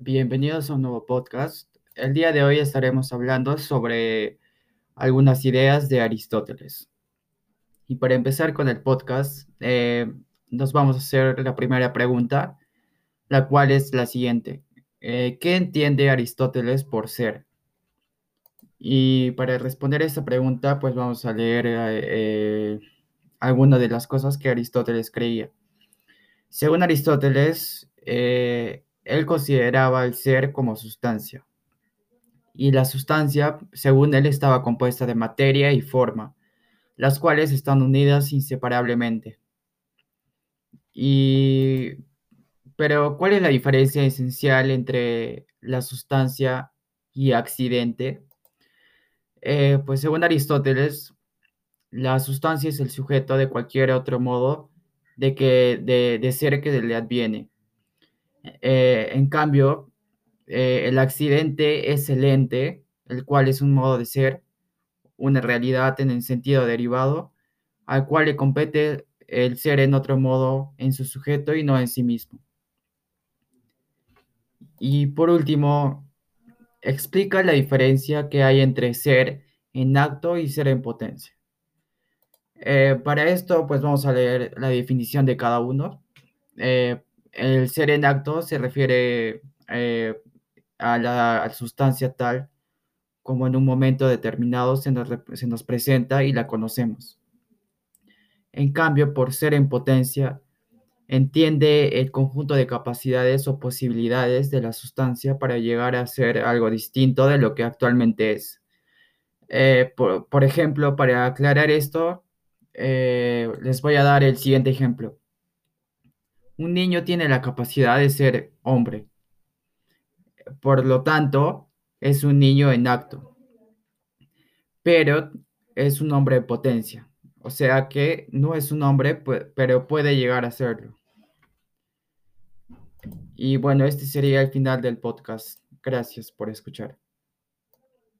Bienvenidos a un nuevo podcast. El día de hoy estaremos hablando sobre algunas ideas de Aristóteles. Y para empezar con el podcast, eh, nos vamos a hacer la primera pregunta, la cual es la siguiente. Eh, ¿Qué entiende Aristóteles por ser? Y para responder esta pregunta, pues vamos a leer eh, algunas de las cosas que Aristóteles creía. Según Aristóteles, él consideraba el ser como sustancia. Y la sustancia, según él, estaba compuesta de materia y forma, las cuales están unidas inseparablemente. Y, pero, ¿cuál es la diferencia esencial entre la sustancia y accidente? Eh, pues según Aristóteles, la sustancia es el sujeto de cualquier otro modo de, que, de, de ser que le adviene. Eh, en cambio, eh, el accidente es el ente, el cual es un modo de ser, una realidad en el sentido derivado, al cual le compete el ser en otro modo en su sujeto y no en sí mismo. Y por último, explica la diferencia que hay entre ser en acto y ser en potencia. Eh, para esto, pues vamos a leer la definición de cada uno. El ser en acto se refiere eh, a la sustancia tal como en un momento determinado se nos, se nos presenta y la conocemos. En cambio, por ser en potencia, entiende el conjunto de capacidades o posibilidades de la sustancia para llegar a ser algo distinto de lo que actualmente es. Eh, por, ejemplo, para aclarar esto, eh, les voy a dar el siguiente ejemplo. Un niño tiene la capacidad de ser hombre. Por lo tanto, es un niño en acto. Pero es un hombre de potencia. O sea que no es un hombre, pero puede llegar a serlo. Y bueno, este sería el final del podcast. Gracias por escuchar.